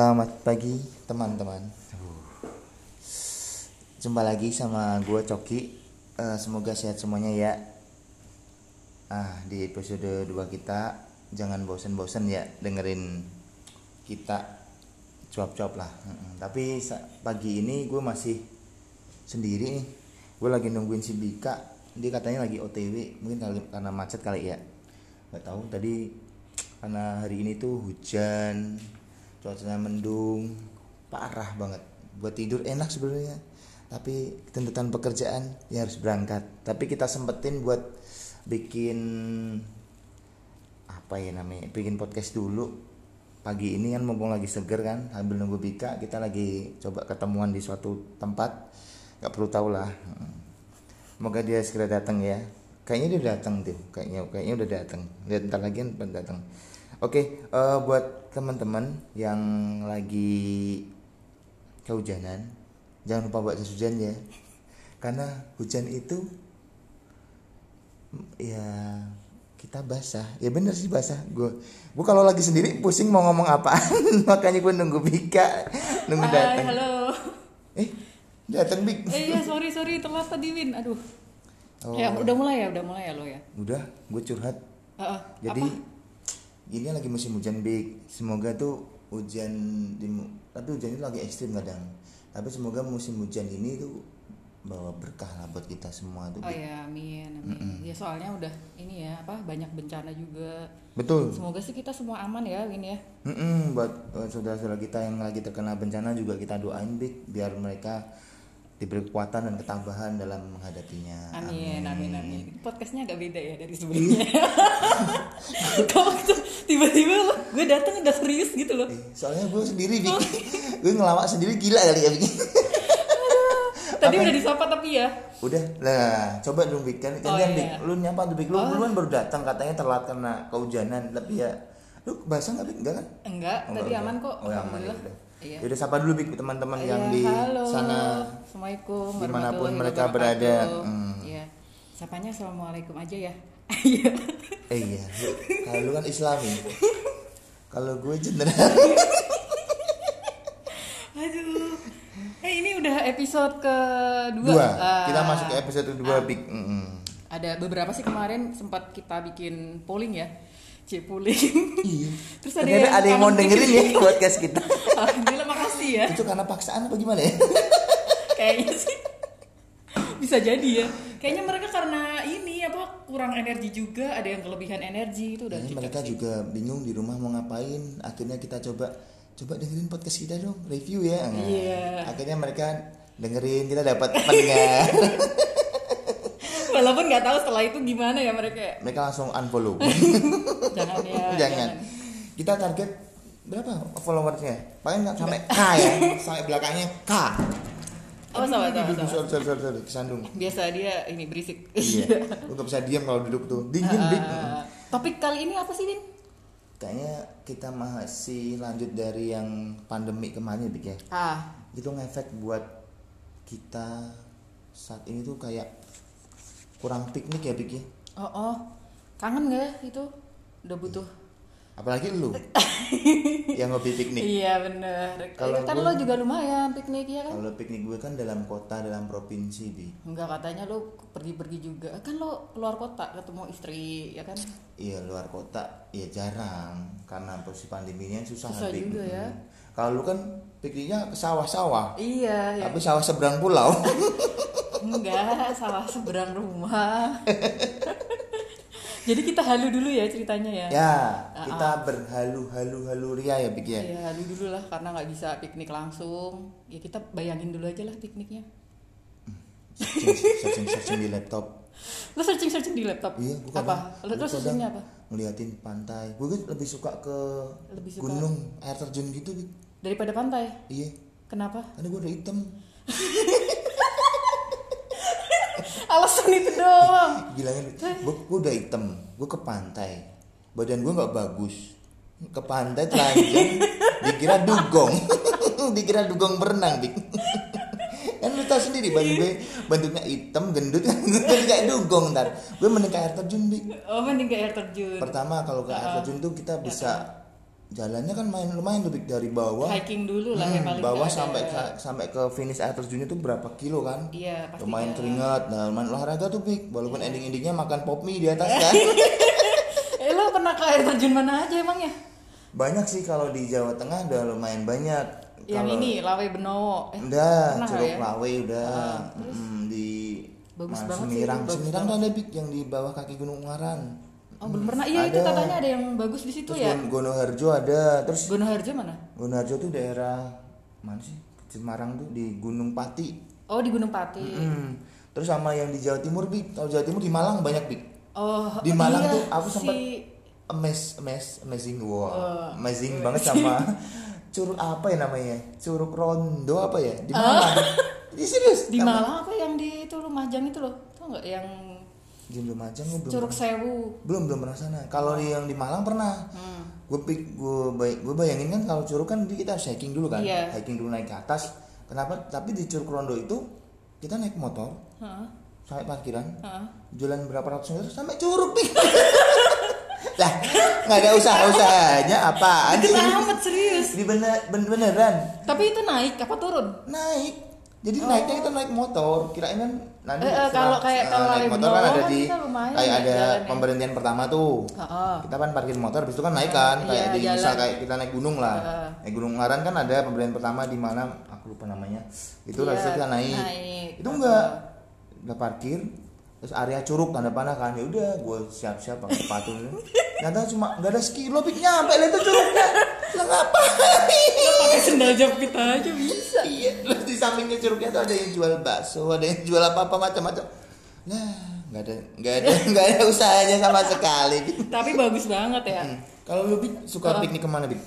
Selamat pagi teman-teman. Jumpa lagi sama gue Coki. Eh, semoga sehat semuanya ya. Ah di episode 2 kita jangan bosen-bosen ya dengerin kita cuap-cuap lah. Mm-mm. Tapi pagi ini gue masih sendiri nih. Gue lagi nungguin si Bika. Dia katanya lagi OTW. Mungkin karena macet kali ya. Gak tahu tadi karena hari ini tuh hujan cuacanya mendung parah banget. Buat tidur enak sebenarnya. Tapi tuntutan pekerjaan ya harus berangkat. Tapi kita sempetin buat bikin apa ya namanya bikin podcast dulu. Pagi ini kan mumpung lagi seger kan sambil nunggu Bika kita lagi coba ketemuan di suatu tempat. Nggak perlu tahu lah. Semoga dia segera datang ya. Kayaknya dia datang tuh kayaknya kayaknya udah datang. Lihat ntar lagi kan datang. Oke eh, buat teman-teman yang lagi kehujanan jangan lupa bawa jas hujan ya karena hujan itu ya kita basah ya bener sih basah gue gue kalau lagi sendiri pusing mau ngomong apaan makanya gue nunggu Bika nunggu Hai, datang halo. eh datang Bik Eh iya, sorry sorry telat tadi Win. Aduh. Oh. Ya udah mulai ya, udah mulai ya lo ya. udah gue curhat Heeh. Jadi apa? Ini lagi musim hujan big. Semoga tuh hujan di tapi hujan itu lagi ekstrim kadang. Tapi semoga musim hujan ini tuh bawa berkah lah buat kita semua tuh. Oh ya, amin, amin. Ya soalnya udah ini ya, apa banyak bencana juga. Betul. Semoga sih kita semua aman ya, Win ya. Mm-mm, buat eh, saudara-saudara kita yang lagi terkena bencana juga kita doain big biar mereka diberi kekuatan dan ketabahan dalam menghadapinya. Amin, amin, amin. Podcastnya agak beda ya dari sebelumnya. Kok tuh tiba-tiba lo, gue datang udah serius gitu loh. Eh, soalnya gue sendiri big. gue ngelawak sendiri gila kali ya big. Tadi Apa? udah disapa tapi ya. Udah lah, coba dong Bik kan Oh, kalian iya. Bik, lu nyapa tuh Bik, lu Oh. duluan baru datang katanya telat karena kehujanan, tapi ya lu basah nggak Bik? Enggak kan? Enggak, Oh, tadi enggak, aman kok. Oh, ya aman ya udah. Iya. Yaudah sapa dulu Bik teman-teman yang Iya, di halo. sana. Assalamualaikum di mana pun mereka berada. Hmm. Iya. Sapanya assalamualaikum aja ya. Iya. Eh iya, kalau lu kan Islami. Kalau gue general. Aduh. Eh ini udah episode kedua. Dua. Ah. Kita masuk ke episode kedua Ah. Bik. Mm-mm. Ada beberapa sih kemarin sempat kita bikin polling ya. C polling. Iya. Terus ada Ternyata yang ada yang mau dengerin ya podcast kita. Ya. Itu karena paksaan apa gimana ya? Kayaknya sih bisa jadi ya. Kayaknya mereka karena ini apa kurang energi juga, ada yang kelebihan energi itu udah Kayaknya mereka sih. juga bingung di rumah mau ngapain. Akhirnya kita coba coba dengerin podcast kita dong, review ya. Nah, Iya. Akhirnya mereka dengerin kita dapat pendengar. Walaupun nggak tahu setelah itu gimana ya mereka. mereka langsung unfollow. Jangan ya. jangan. Kita target berapa followersnya? Paling nggak sampai K ya, sampai belakangnya K. Oh, sama, sama, sama. Sorry, sorry, sorry, sorry, kesandung. Biasa dia ini berisik. Iya. Nggak bisa diam kalau duduk tuh. Dingin, Bik. Ah, topik kali ini apa sih, Din? Kayaknya kita masih lanjut dari yang pandemi kemarin, Bik ya. Ah, itu ngefek buat kita saat ini tuh kayak kurang piknik ya Bik ya oh, oh. Kangen nggak itu? Udah butuh. Apalagi lu yang hobi piknik Iya bener. Kalau kan lo juga lumayan piknik ya kan? kalau piknik gue kan dalam kota dalam provinsi Bik Enggak katanya lo pergi-pergi juga. Kan lo keluar kota ketemu istri ya kan? iya luar kota ya jarang karena posisi pandeminya susah, Susah Bik. juga ya. Kalau lu kan pikniknya ke sawah-sawah Iya, ya. tapi sawah seberang pulau Enggak, sawah seberang rumah. Jadi kita halu dulu ya ceritanya ya. ya kita berhalu-halu-halu ria ya Bik ya Iya, halu dulu lah karena nggak bisa piknik langsung. Ya kita bayangin dulu aja lah pikniknya. searching, searching, searching di laptop Lo searching searching di laptop? Iya, gue apa? Lo terus searchingnya apa? Ngeliatin pantai. Gue kan lebih suka ke Lebih suka- gunung, air terjun gitu. Daripada pantai. Iya, Kenapa? karena gue udah hitam. Alasan itu doang. Bilangin, gue, gue udah hitam. Gue ke pantai. Badan gue nggak bagus. Ke pantai telanjang, dikira dugong. dikira dugong berenang, Bik. kan lu tau sendiri baju gue bentuknya hitam gendut kan kayak dugong ntar gue mending ke air terjun Bik. Oh, mending ke air terjun. pertama kalau ke air terjun tuh kita bisa jalannya kan main lumayan lebih dari bawah. Hiking dulu lah ya Hmm, paling bawah sampai ke- sampai ke finish air terjunnya tuh berapa kilo kan? Iya pasti lumayan ya. keringat. Nah lumayan olahraga tuh big walaupun ending endingnya makan pop mie di atas kan. Eh lo pernah ke air terjun mana aja emangnya banyak sih kalau di Jawa Tengah udah lumayan banyak. Yang ini Lawe Benowo. Eh, udah Curug ya? Lawe udah. Ah, Mm, di Bagus mana, banget sih, Semirang. bagus Semirang tuh ada big yang di bawah kaki Gunung Ungaran oh belum pernah iya itu katanya ada yang bagus di situ terus ya Gon- Gonoharjo ada terus Gonoharjo mana Gonoharjo tuh daerah mana sih Semarang tuh di Gunung Pati oh di Gunung Pati Hmm. Terus sama yang di Jawa Timur, Bik. Kalau Jawa Timur di Malang banyak, Bik. oh Di Malang iya, tuh aku sempat si amazed, amazed, amazing, wow, Oh. amazing banget sama curug apa ya namanya? Curug Rondo apa ya? Di Malang. Ini serius. di Malang apa yang di itu Lumajang itu loh tau nggak yang Di Lumajang gua belum. Curug Sewu Belum belum pernah sana. Kalau yang di Malang pernah. hmm. Gue pik, gue bay, gue bayangin kan kalau curug kan kita harus hiking dulu kan, Iya. hiking dulu naik ke atas. Kenapa? Tapi di Curug Rondo itu kita naik motor Heeh, sampai parkiran, heeh. jalan berapa ratus meter sampai curug pik lah nggak ada usaha usahanya apa Deket amat serius di bener, ben- beneran tapi itu naik apa turun naik jadi naiknya kita naik motor kirain kan nanti Oh. Eh, eh, setelah- kalau kayak- kalau naik motor kan ada kan di lumayan kayak ada jalannya. pemberhentian pertama tuh Heeh. kita kan parkir motor habis itu kan naik kan kayak Iya, di jalan. misal kayak kita naik gunung lah Heeh. naik gunung Ngaran kan ada pemberhentian pertama di mana aku lupa namanya itu Iya, itu kita naik, naik. itu enggak udah parkir terus area curug tanda panah kan ya udah gue siap-siap pakai sepatu ternyata cuma nggak ada sekilo pik nyampe lah itu curugnya lah ngapain pakai sendal jepit aja bisa iya sampingnya curugnya tuh ada yang jual bakso ada yang jual apa apa macam-macam. Nah nggak ada nggak ada nggak ada usahanya sama sekali. Tapi bagus banget ya. Hmm. kalau lu suka piknik ke mana Pik?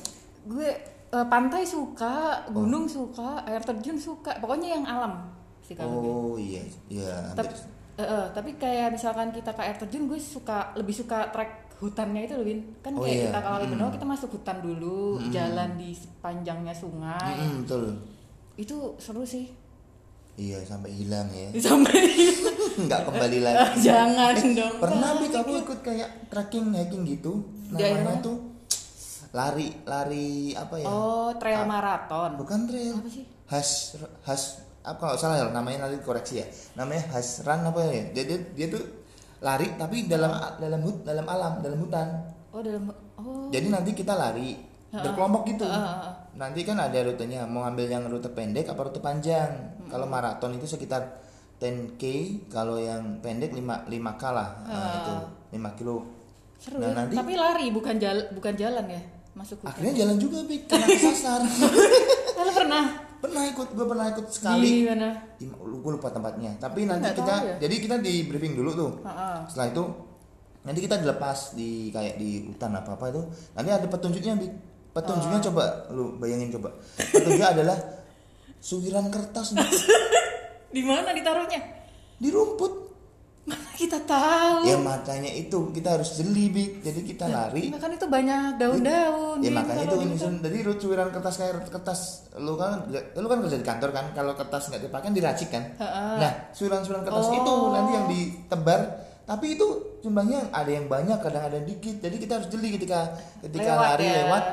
gue eh, pantai suka gunung suka air terjun suka. Pokoknya yang alam sih kalau gue. Oh iya iya tapi, eh, eh, tapi kayak misalkan kita ke air terjun gue suka lebih suka trek hutannya itu loh Win. Kan Oh, kayak iya. kita kalau Hmm. Kita masuk hutan dulu jalan di sepanjangnya sungai. Mm-mm, betul itu seru sih. Iya sampai hilang ya. Sampai nggak kembali lagi. Jangan Eh, dong pernah. Pik kamu ikut kayak trekking hiking gitu? Namanya tuh lari lari apa ya? Oh trail maraton bukan trail. Apa sih? Has has apa kalau salah ya namanya nanti koreksi ya. Namanya has run apa ya? Dia dia, dia tuh lari tapi dalam dalam hut dalam alam dalam hutan. Oh dalam oh. Jadi nanti kita lari berkelompok gitu. Heeh. nanti kan ada rutenya mau ambil yang rute pendek apa rute panjang. Kalau maraton itu sekitar 10k kalau yang pendek 5 5k lah. Nah, itu 5 kilo. Seru Nah, ya. nanti- tapi lari bukan jalan bukan jalan ya masuk hutan. Akhirnya jalan juga Pik karena kesasar. Lo pernah? Pernah ikut gue pernah ikut di sekali mana? Di, gue lupa tempatnya. Tapi nanti nggak kita ya. jadi kita di briefing dulu tuh. Heeh. setelah itu nanti kita dilepas di kayak di hutan apa apa itu. Nanti ada petunjuknya Bik. Petunjuknya Oh. coba lu bayangin coba petunjuknya adalah suhiran kertas di mana ditaruhnya di rumput mana kita tahu ya makanya itu kita harus jeli Bik. jadi kita lari Nah, kan itu banyak daun-daun ya makanya itu gitu. Sun. jadi lu kertas kayak kertas lu kan lu kan kerja di kantor kan kalau kertas nggak dipakai diracik kan. Nah, suran-suran kertas Oh. itu nanti yang ditebar, tapi itu jumlahnya ada yang banyak, kadang ada yang dikit. Jadi kita harus jeli ketika ketika Lewat lari ya. lewat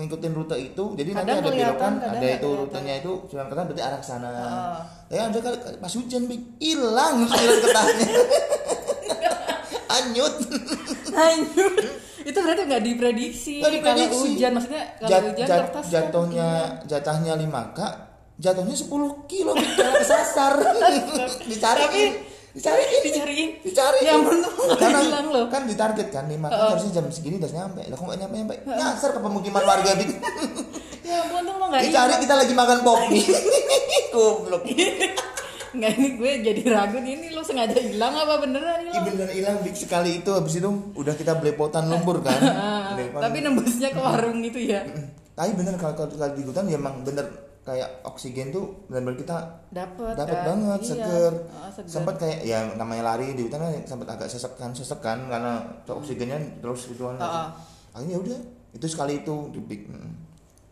ngikutin rute itu. Jadi nanti Kadang ada kelihatan, belokan, ada itu rutenya itu suran kertas berarti arah sana. Oh. Ya ada kali pas hujan hilang suran kertasnya. Anyut. Lanjut. itu berarti nggak diprediksi. Nggak diprediksi. Kalau hujan maksudnya kalau Jat- hujan jat- kertas kan jatuhnya jatahnya 5K, jatuhnya 10 kilo karena kesasar. Dicari. Tapi Dicari. dicariin. dicari. Ya tuh nggak karena hilang loh. kan ditarget kan lima kan harusnya jam segini udah nyampe. Lah kok nggak nyampe nyampe nyasar ke pemukiman warga dik Ya tuh lo nggak dicari kita lagi makan kopi. Goblok. Nggak ini gue jadi ragu nih, ini lo sengaja hilang apa beneran hilang? bener hilang dik sekali itu. Habis itu udah kita belepotan lumpur kan. Tapi nembusnya ke warung gitu ya. tapi bener kalau kalau kalau di hutan ya emang bener kayak oksigen tuh bener-bener kita Dapat. dapat kan? banget Iya. seger. Seger. sempat kayak ya namanya lari di hutan kan sempat agak sesek kan sesek kan karena oksigennya terus gitu kan Ah, ah. akhirnya udah itu sekali itu di Big. Mm.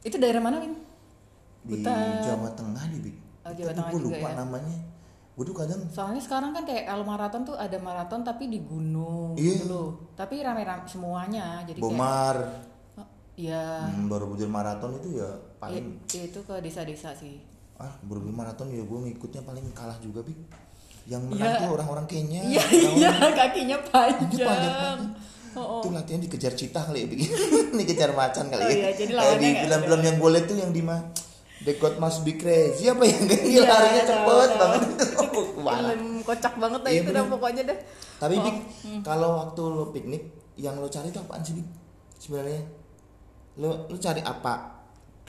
Itu daerah mana, Win? di Hutan. Jawa Tengah di Big. Oh, Jawa Tengah lupa ya. namanya gue tuh kadang Soalnya sekarang kan kayak kalau maraton tuh ada maraton tapi di gunung Iya. gitu loh. Tapi rame-rame semuanya jadi kayak Bomar ya Hmm, Borobudur maraton itu ya paling itu ke desa-desa sih. Ah Borobudur maraton ya gue ngikutnya paling kalah juga bi yang Iya. menang tuh orang-orang Kenya. Iya iya kakinya panjang, Itu panjang-panjang. Oh, oh. itu latihan dikejar citah kali ya bikin dikejar macan kali Oh ya. iya, jadi Kayak di film-film yang gue liat tuh yang di mah The God Must Be Crazy apa yang kayak Iya, larinya cepet tahu. banget. Wah. film kocak banget lah Iya, itu dah pokoknya dah. Tapi Oh, Bik, kalau waktu lo piknik yang lo cari itu apaan sih Bik? sebenarnya lo lo cari apa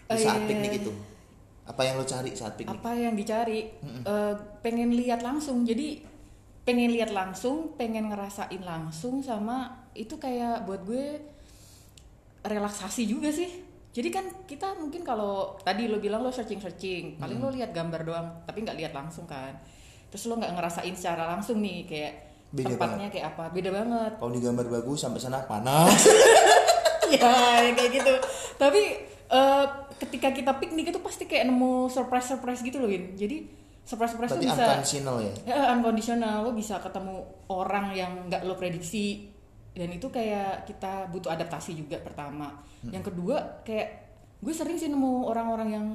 di Oh, saat iya. piknik itu? Apa yang lo cari saat piknik? Apa yang dicari? Eh, pengen lihat langsung. Jadi pengen lihat langsung pengen ngerasain langsung sama itu kayak buat gue relaksasi juga sih. Jadi kan kita mungkin kalau tadi lo bilang lo searching searching paling lo lihat gambar doang tapi nggak lihat langsung kan. Terus lo nggak ngerasain secara langsung nih kayak Beda tempatnya kayak apa. Beda banget. Kalau di gambar bagus sampai sana panas ya kayak gitu. Tapi eh, ketika kita piknik itu pasti kayak nemu surprise surprise gitu loh Win. Jadi surprise surprise berarti tuh bisa unconditional ya? Ya unconditional. Lo bisa ketemu orang yang nggak lo prediksi. Dan itu kayak kita butuh adaptasi juga pertama. Yang kedua kayak gue sering sih nemu orang-orang yang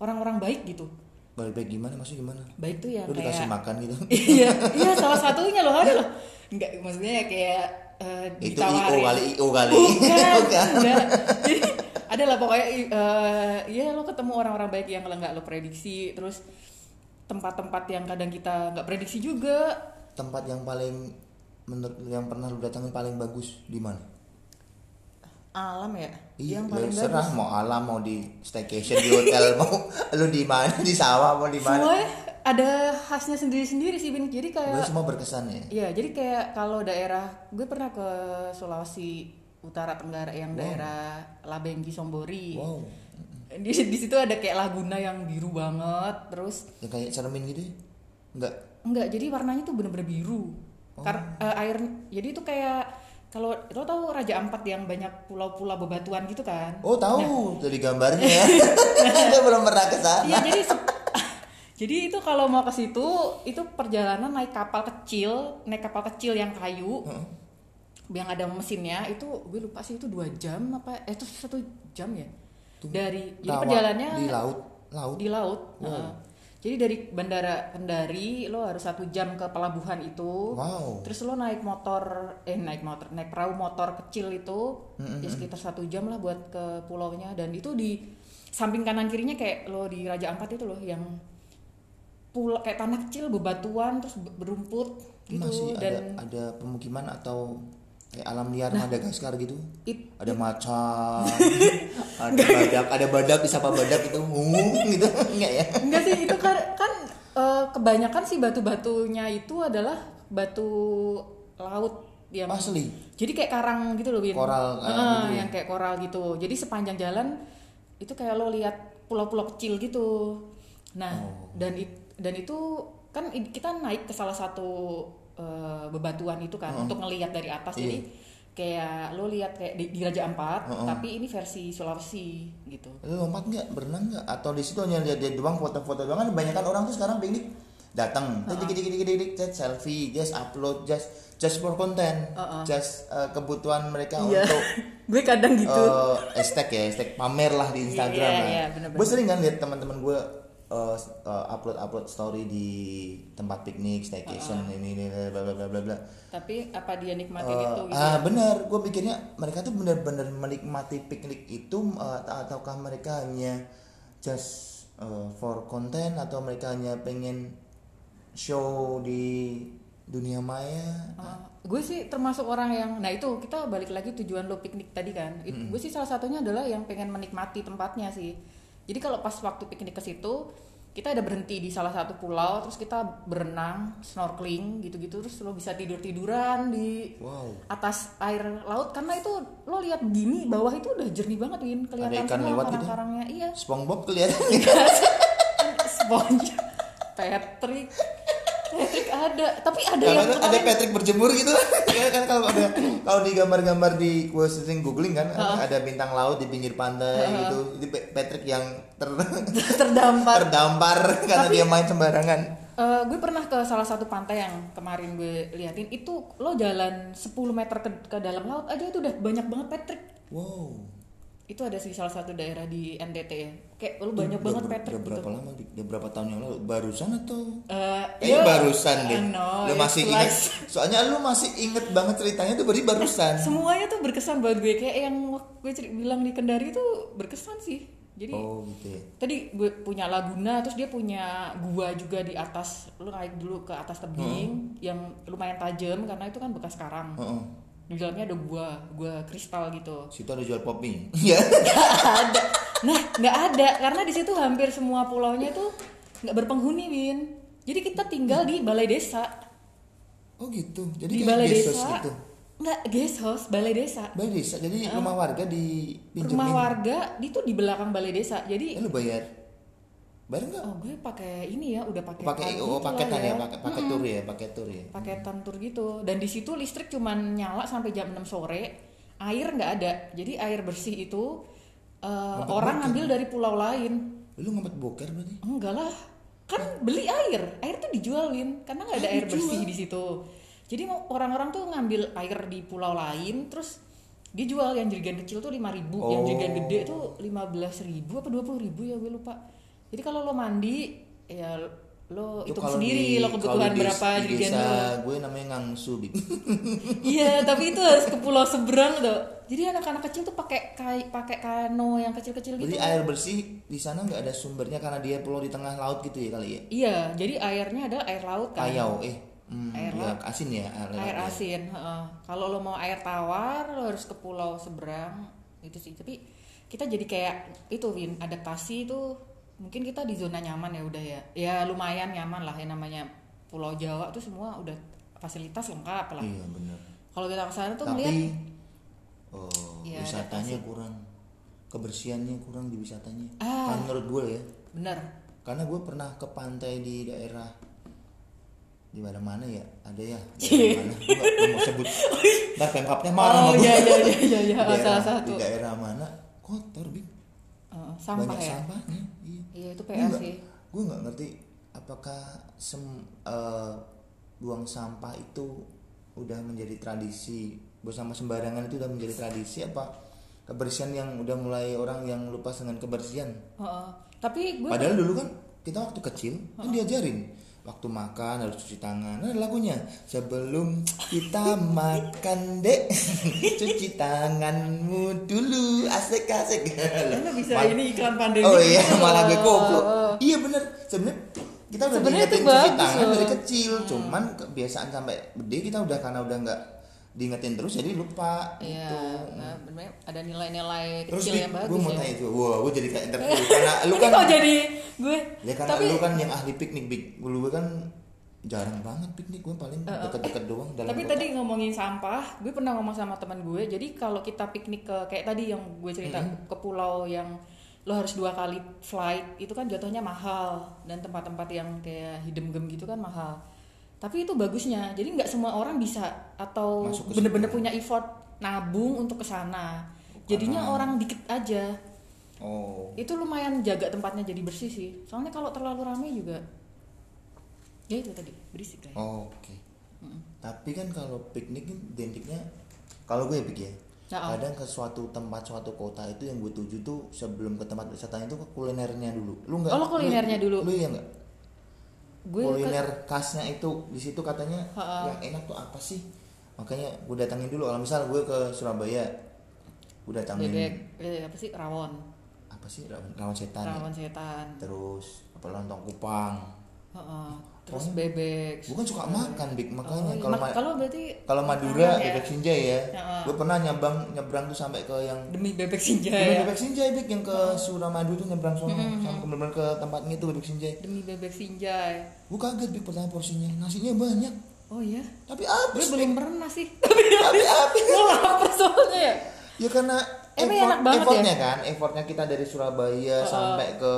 orang-orang baik gitu. Baik-baik gimana? Maksudnya gimana? Baik tuh ya lo dikasih kayak makan gitu? Iya iya salah satunya loh ada loh. Nggak maksudnya kayak eh, itu ditawarin. IO kali IO kali Bukan, Bukan. enggak. Jadi ada lah pokoknya eh, ya lo ketemu orang-orang baik yang nggak lo prediksi terus tempat-tempat yang kadang kita nggak prediksi juga tempat yang paling menurut yang pernah lu datangin paling bagus di mana? alam ya Iya, yang paling serah bagus mau alam mau di staycation di hotel mau lu di mana di sawah mau di mana? Ada khasnya sendiri-sendiri sih Bin jadi kayak semua berkesan ya. Iya, jadi kayak kalau daerah gue pernah ke Sulawesi Utara Tenggara yang Wow. daerah Labengki Sombori. Wow. Di di situ ada kayak laguna yang biru banget, terus Yang kayak cermin gitu? ya? Enggak. enggak jadi warnanya tuh bener-bener biru. Oh. Kar- eh, air jadi itu kayak kalau lo tahu Raja Ampat yang banyak pulau-pulau bebatuan gitu kan? Oh tahu dari gambarnya ya. Gue belum pernah ke sana. Iya jadi jadi itu kalau mau ke situ itu perjalanan naik kapal kecil, naik kapal kecil yang kayu, Heeh. yang ada mesinnya itu gue lupa sih itu dua jam apa eh itu satu jam ya dari jadi perjalanannya di laut, laut. di laut Wow. Heeh. jadi dari bandara Kendari lo harus satu jam ke pelabuhan itu Wow. terus lo naik motor eh naik motor naik perahu motor kecil itu Mm-mm. ya sekitar satu jam lah buat ke pulaunya dan itu di samping kanan kirinya kayak lo di Raja Ampat itu loh yang pulau kayak tanah kecil bebatuan terus be- berumput gitu Masih dan ada ada pemukiman atau kayak alam liar Madagaskar gitu? it- Ada macan, ada badak, ada badak disapa badak itu, ngomong gitu, enggak ya? enggak sih itu kan kan eh, kebanyakan sih batu-batunya itu adalah batu laut yang Asli. jadi kayak karang gitu loh Koral, eh, Heeh, gitu ya. yang kayak koral gitu jadi sepanjang jalan itu kayak lo lihat pulau-pulau kecil gitu nah Oh. dan it- dan itu kan kita naik ke salah satu eh, bebatuan itu kan Heeh. untuk ngelihat dari atas Iya. jadi kayak lo lihat kayak di, di Raja Ampat Heeh. tapi ini versi Sulawesi gitu Lu lompat nggak, berenang nggak? Atau di situ hanya lihat dia doang foto-foto doang kan kebanyakan orang tuh sekarang piknik datang, dikit dikit dikit dikit just selfie, just upload, just just for content, Heeh. just uh, kebutuhan mereka Iya. untuk gue kadang gitu uh, hashtag ya, hashtag pamer lah di Instagram Iya, lah. iya, bener-bener. gue sering kan lihat teman-teman gue uh, uh, upload upload story di tempat piknik, staycation ini ini bla bla bla bla tapi apa dia nikmatin Eh, itu gitu ah benar, gue pikirnya mereka tuh benar-benar menikmati piknik itu eh, ataukah mereka hanya just eh, for content atau mereka hanya pengen show di dunia maya? Uh, gue sih termasuk orang yang nah itu kita balik lagi tujuan lo piknik tadi kan. Gue sih salah satunya adalah yang pengen menikmati tempatnya sih jadi kalau pas waktu piknik ke situ kita ada berhenti di salah satu pulau terus kita berenang snorkeling gitu-gitu terus lo bisa tidur tiduran di Wow. atas air laut karena itu lo lihat gini bawah itu udah jernih banget win kelihatan ikan semua lewat gitu? karang-karangnya iya SpongeBob kelihatan. sponge Patrick Patrick ada tapi ada yang ada, ada kemarin- Patrick berjemur gitu. Ya kan kalau ada kalau di gambar-gambar di gue sering googling kan ada bintang laut di pinggir pantai gitu. Itu Pa- Patrick yang ter terdampar. Terdampar karena Tapi- dia main sembarangan. Eh, gue pernah ke salah satu pantai yang kemarin gue liatin. Itu lo jalan 10 meter ke, ke dalam laut aja itu udah banyak banget Patrick. Wow itu ada sih salah satu daerah di NTT ya kayak lu banyak udah banget Patrick udah gitu berapa lama Dik? udah berapa tahun yang lalu barusan atau Eh, Kayaknya ya, barusan deh. Know, lu it's masih like- inget. Soalnya lu masih inget banget ceritanya tuh berarti barusan. semuanya tuh berkesan buat gue kayak yang gue ceri- bilang di Kendari itu berkesan sih jadi Oh gitu ya. tadi gue punya laguna terus dia punya gua juga di atas lu naik dulu ke atas tebing yang lumayan tajam karena itu kan bekas karang Heeh. Di dalamnya ada gua gua kristal gitu Situ ada jual popping. Iya. ada nah nggak ada karena di situ hampir semua pulaunya tuh nggak berpenghuni Win jadi kita tinggal di balai desa oh gitu. Jadi di balai desa gitu. nggak guest house balai desa Balai desa. Jadi rumah warga di rumah warga itu di belakang balai desa jadi Eh, lu bayar. Bayar enggak? oh gue pakai ini ya udah pakai pakai oh paketan ya, pakai pakai tur ya, pakai tur ya. paketan tur gitu. Dan di situ listrik cuman nyala sampai jam 6 sore. Air nggak ada. Jadi air bersih itu eh, orang ngambil dari pulau lain. Lu ngumpet boker berarti? enggak lah. Kan beli air. Air tuh dijualin. Karena nggak ada Oh, air dijual. bersih di situ. Jadi orang-orang tuh ngambil air di pulau lain terus dia jual yang jerigen kecil tuh 5000 ribu. Yang Oh. jerigen gede tuh 15.000 ribu apa 20.000 ribu ya gue lupa jadi kalau lo mandi ya lo Itu sendiri di- lo kebutuhan di- berapa di desa lo gue namanya ngangsu Bib. iya tapi itu harus ke pulau seberang tuh jadi anak-anak kecil tuh pakai kai- pakai kano yang kecil-kecil gitu Jadi air bersih di sana nggak ada sumbernya karena dia pulau di tengah laut gitu ya kali ya. iya jadi airnya adalah air laut kan Kayau eh. Hmm, Air ya, laut. asin ya air, laut air ya. asin heeh. kalau lo mau air tawar lo harus ke pulau seberang itu sih tapi kita jadi kayak itu Win adaptasi itu mungkin kita di zona nyaman ya udah ya. Ya lumayan nyaman lah yang namanya pulau Jawa tuh semua udah fasilitas lengkap lah. Iya benar. kalau kita ke sana tuh Tapi melihat oh, Iya, wisatanya kurang. Kebersihannya kurang di wisatanya. Ah. Kan menurut gue ya. bener. Karena gue pernah ke pantai di daerah di mana mana ya. Ada ya Cie. daerah mana gue mau sebut. Ntar pemkapnya marah oh iya iya iya iya iya Di daerah- salah satu. di daerah mana? Kotor bing Eh, sampah banyak ya? sampahnya iya itu PA sih gue nggak ngerti apakah sem eh, buang sampah itu udah menjadi tradisi buang sampah sembarangan itu udah menjadi tradisi apa kebersihan yang udah mulai orang yang lupa dengan kebersihan Heeh. tapi gue padahal dulu kan kita waktu kecil kan diajarin waktu makan harus cuci tangan ada lagunya sebelum kita makan dek cuci tanganmu dulu asik asik bisa Mal- ini iklan pandemi Oh iya, malah gue goblok. Iya bener. Sebenarnya kita udah Sebenarnya itu cuci bagus tangan loh. Hmm. dari kecil, cuman kebiasaan sampai gede kita udah karena udah nggak diingetin terus jadi lupa Iya, gitu. nah, ada nilai-nilai Terus kecil Dik, yang gue bagus mau ya. tanya itu, wah gue jadi kayak interview karena lu kan kok jadi gue? ya karena tapi lu kan yang ahli piknik big, gue kan jarang banget piknik gue paling deket-deket doang dalam tapi kota. tadi ngomongin sampah, gue pernah ngomong sama teman gue. Jadi kalau kita piknik ke kayak tadi yang gue cerita Hmm. ke pulau yang lo harus dua kali flight itu kan jatuhnya mahal dan tempat-tempat yang kayak hidden gem gitu kan mahal. Tapi itu bagusnya. Jadi nggak semua orang bisa atau bener-bener punya effort nabung untuk ke sana. Jadinya Karena- orang dikit aja. Oh, itu lumayan jaga tempatnya jadi bersih sih soalnya kalau terlalu ramai juga ya itu tadi berisik kan oh, oke. Tapi kan kalau piknik kan identiknya kalau gue pikir ya, Nah, oh. kadang ke suatu tempat suatu kota itu yang gue tuju tuh sebelum ke tempat wisatanya itu ke kulinernya dulu lu nggak Oh, kulinernya lu- dulu. lu iya nggak gue ke- kuliner khasnya itu di situ katanya Ha-ha. yang enak tuh apa sih? Makanya gue datangin dulu. Kalau misal gue ke Surabaya gue datangin. Bebek eh, apa sih? Rawon. Apa sih rawan, rawan setan ya? rawon setan. Terus apa lontong kupang. Heeh. Terus Oh. bebek gue kan suka makan big makanya Oh, iya. kalau ma- kalau berarti kalau Madura ya. bebek sinjai ya. Ha-ha. gue pernah nyabang nyebrang tuh sampai ke yang demi bebek sinjai ya? Bebek sinjai Bik, yang ke Suramadu tuh nyebrang sono. Sampai bener-bener ke tempatnya itu bebek sinjai. Demi bebek sinjai. Gue kaget Bik pertama porsinya. Nasinya banyak. Oh iya? Tapi gue habis Bik. belum pernah sih. Tapi habis. Gue lapar soalnya ya. Ya karena Emang effort, enak banget ya? effortnya kan effortnya kita dari Surabaya sampai ke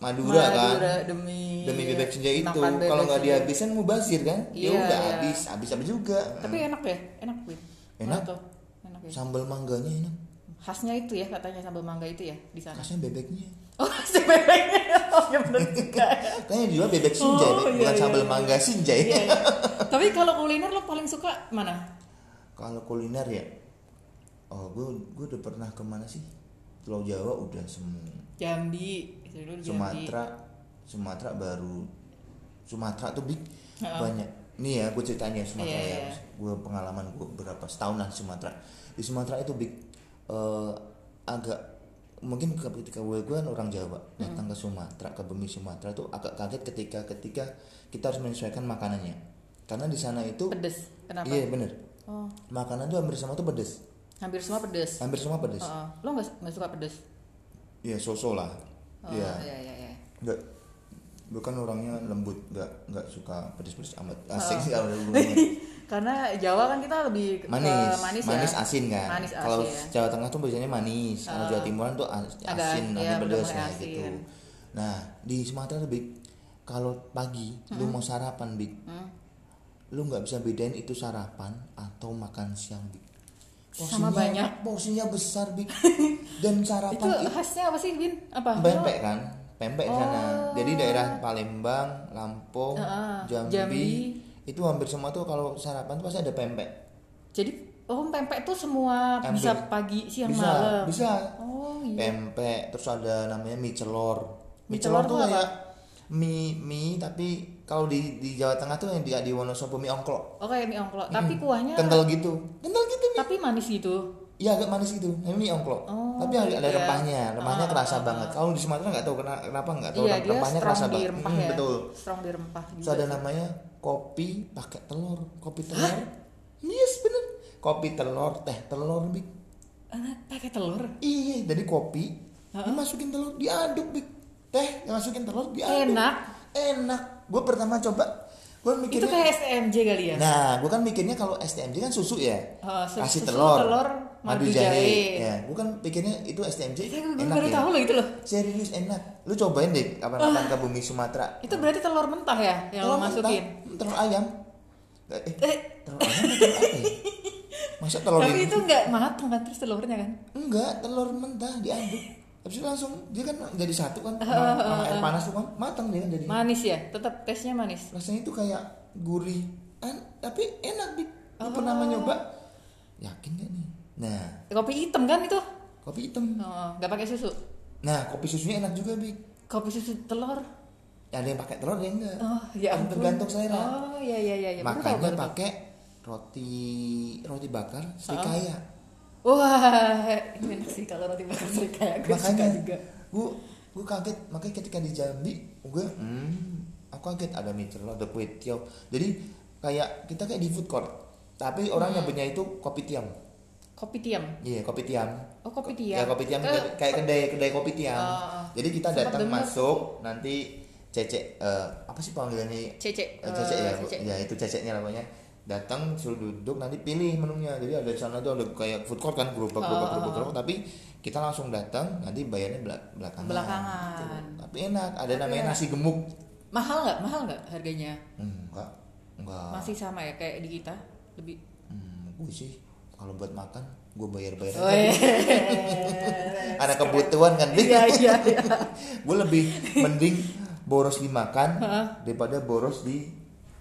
Madura, kan? Madura demi demi bebek sinjai itu. Kalau nggak dihabisin mau basir kan? Ya Iya, udah iya. habis. Habis habis juga? Tapi enak ya? Enak gue Enak? tuh? Enak ya? Sambal mangganya enak. Khasnya itu ya katanya sambal mangga itu ya di sana. Khasnya bebeknya. Oh si bebeknya. Oh ya bener juga. Ya. kayaknya jual bebek sinjai Oh, Bik, iya, bukan iya, sambal iya. mangga sinjai Iya, iya. tapi kalau kuliner lo paling suka mana? Kalau kuliner ya, oh gue gue udah pernah ke mana sih? Pulau Jawa udah semua. Jambi itu dulu di Jambi. Sumatera Sumatera baru Sumatera tuh big Heeh. banyak. Nih ya gue ceritanya Sumatera Iya, ya. iya. gue pengalaman gue berapa setahunan Sumatera di Sumatera itu big eh, agak mungkin ketika gue gue kan orang Jawa datang ke Sumatera ke bumi Sumatera tuh agak kaget ketika ketika kita harus menyesuaikan makanannya. Karena di sana itu pedes kenapa? Iya bener. Oh. Makanan tuh hampir semua tuh pedes. Hampir semua pedes? Hampir semua pedes. Heeh. lo nggak nggak suka pedes? Iya sosok lah oh, Iya. iya iya iya. Nggak gue kan orangnya lembut nggak nggak suka pedes-pedes amat. Asik sih kalau karena Jawa kan kita lebih ke manis. manis, manis, ya asin kan? Manis asin, kalau ya. Jawa Tengah tuh biasanya manis kalau Jawa Timuran tuh as- asin iya, agak pedes bener-bener nah asin. gitu. Nah di Sumatera Bik kalau pagi lu mau sarapan Bik Hmm. lu nggak bisa bedain itu sarapan atau makan siang Bik Sama banyak. porsinya besar Bik dan sarapan itu khasnya apa sih Bin? Apa? Pempek kan? Pempek di sana. Oh. jadi daerah Palembang Lampung Heeh, Jambi, Jambi. itu hampir semua tuh kalau sarapan tuh pasti ada pempek. Jadi oh pempek tuh semua Hampir. bisa pagi siang bisa malam? bisa. Oh iya. Pempek terus ada namanya mie celor. Mie, Mie celor, celor tuh kayak mie mie tapi kalau di di Jawa Tengah tuh yang di di Wonosobo mie ongklok oh kayak mie ongklok tapi kuahnya kental gitu kental gitu mie tapi manis gitu Iya agak manis gitu, ini mie ongklok. Oh, Tapi ada, ada iya. rempahnya, rempahnya Ah, kerasa ah, banget. Kalau di Sumatera nggak tahu kena- kenapa nggak tahu iya rempahnya kerasa di banget. rempah Hmm, ya Betul. strong di rempah Terus juga ada sih. namanya kopi pakai telur, kopi telur. Yes bener, kopi telur, teh telur big. Ah, pakai telur Iya, dari kopi dimasukin telur, diaduk big. Teh dimasukin telur, diaduk. Enak. Enak. Gue pertama coba, gue itu mikirnya. kayak STMJ kali ya Nah, gue kan mikirnya kalau STMJ kan susu ya, Oh, su- kasih susu, telur, telur, madu jahe. Ya, gue kan pikirnya itu STMJ gue enak baru ya. tahu loh itu loh Serius enak. Lu cobain deh kapan-kapan ke bumi Sumatera. itu berarti telur mentah ya yang lo Telur masukin mentah, Telur ayam. Eh, eh telur ayam telur apa ya? Masa telur tapi itu nggak matang kan terus telurnya kan Enggak, telur mentah diaduk. Habis itu langsung dia kan jadi satu kan sama, sama air panas tuh kan matang dia kan jadi. manis ya tetap tesnya manis Rasanya itu kayak gurih, An- tapi enak dik. Lu Oh. pernah nyoba? Yakin gak nih? Nah, kopi hitam kan itu kopi hitam. oh, nggak pakai susu Nah, kopi susunya enak juga, Bik. kopi susu telur Ada yang pakai telur, ada yang enggak. oh ya ampun Tergantung selera. oh iya iya iya ya, baru tahu, Makanya pakai roti roti bakar serikaya. Wah ini enak sih kalau roti bakar serikaya gue suka Makanya juga. gue gue kaget. Makanya ketika di Jambi gue hmm, aku kaget ada mie celor ada kue tiaw jadi kayak kita kayak di food court tapi orang Hmm. nyebutnya itu kopi tiam kopi tiam iya kopi tiam oh kopi ya tiam kopi tiam Eh, kayak kedai kedai kopi tiam Oh, oh. jadi kita datang masuk nanti cecek eh, apa sih panggilannya? Cece Eh, cecek ya, cece. ya itu ceceknya namanya. Datang suruh duduk nanti pilih menunya. Jadi ada di sana tuh ada kayak food court kan gerobak gerobak Oh, gerobak oh, gerobak tapi kita langsung datang nanti bayarnya belak belakangan. Belakangan. Gitu. Tapi enak, ada Tapi namanya enak. nasi gemuk. mahal nggak mahal nggak harganya Enggak, enggak. masih sama ya kayak di kita lebih Hmm, gue sih kalau buat makan gue bayar-bayar oh, aja. iya. Ada kebutuhan kan, iya iya iya gue lebih mending boros dimakan daripada boros di